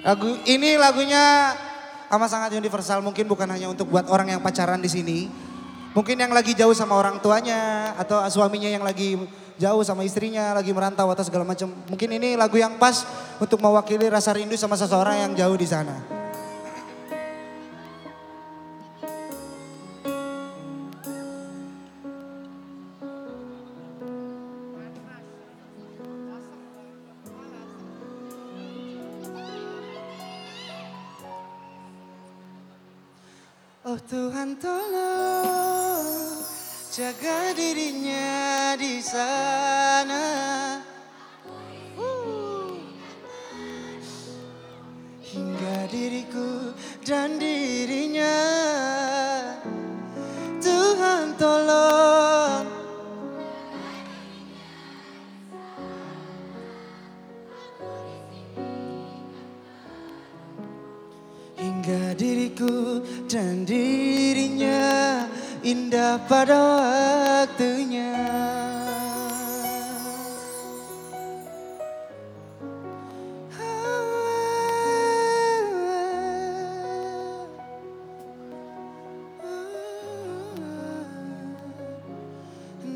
Lagu ini lagunya amat sangat universal, mungkin bukan hanya untuk buat orang yang pacaran di sini. Mungkin yang lagi jauh sama orang tuanya atau suaminya yang lagi jauh sama istrinya, lagi merantau atau segala macam. Mungkin ini lagu yang pas untuk mewakili rasa rindu sama seseorang yang jauh di sana. Oh Tuhan tolong jaga dirinya di sana. Hingga diriku dan dirinya diriku dan dirinya indah pada waktunya.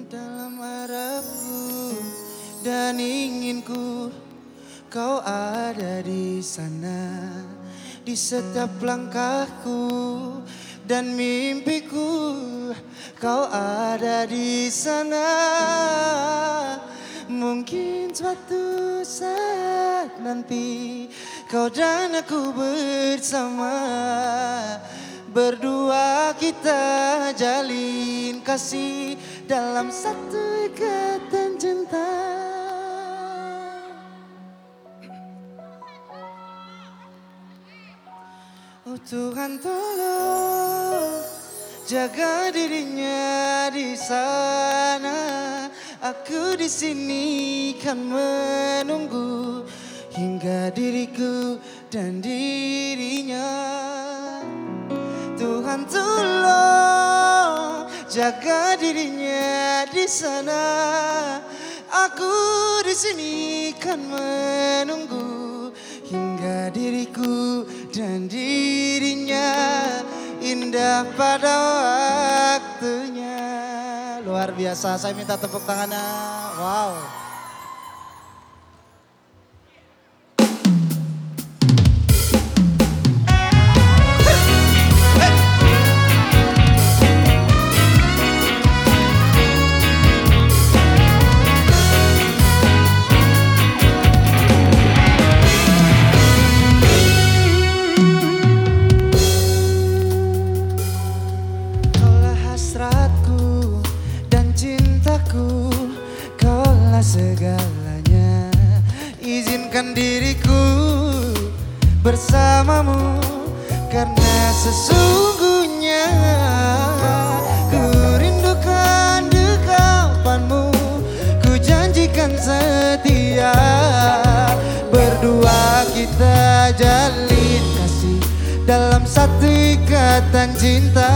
Dalam harapku dan inginku kau ada di sana di setiap langkahku dan mimpiku kau ada di sana. Mungkin suatu saat nanti kau dan aku bersama berdua kita jalin kasih dalam satu ikatan cinta Tuhan tolong jaga dirinya di sana. Aku di sini kan menunggu hingga diriku dan dirinya. Tuhan tolong jaga dirinya di sana. Aku di sini kan menunggu hingga diriku dan dirinya indah pada waktunya. Luar biasa, saya minta tepuk tangannya. Wow. Hasratku dan cintaku Kaulah segalanya. Izinkan diriku bersamamu Karena sesungguhnya Ku rindukan dekapanmu. Ku janjikan setia Berdua kita jalin kasih Dalam satu ikatan cinta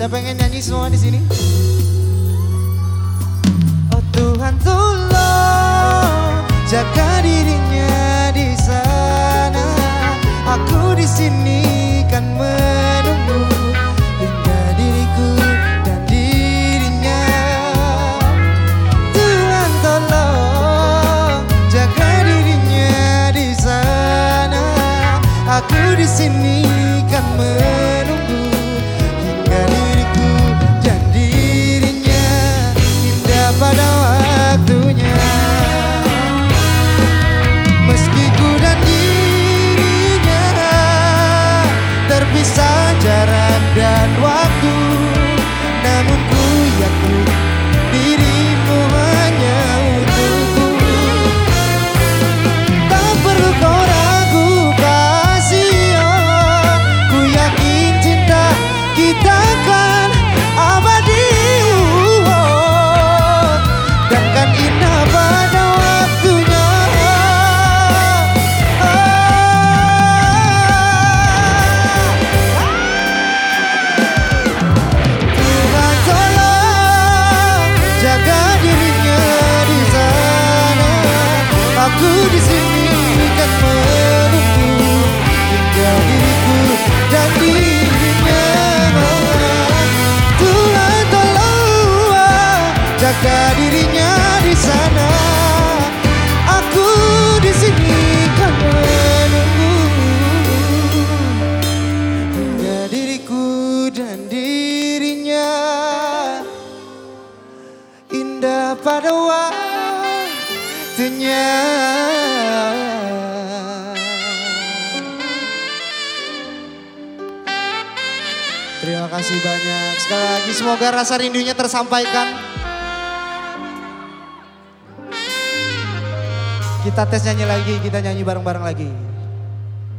Saya pengen nyanyi semua di sini. Oh Tuhan tolong jaga dirinya di sana. Aku di sini kan menunggu hingga diriku dan dirinya. Tuhan tolong jaga dirinya di sana. Aku di sini kan menunggu Terima kasih banyak. Sekali lagi semoga rasa rindunya tersampaikan. Kita tes nyanyi lagi, kita nyanyi bareng-bareng lagi.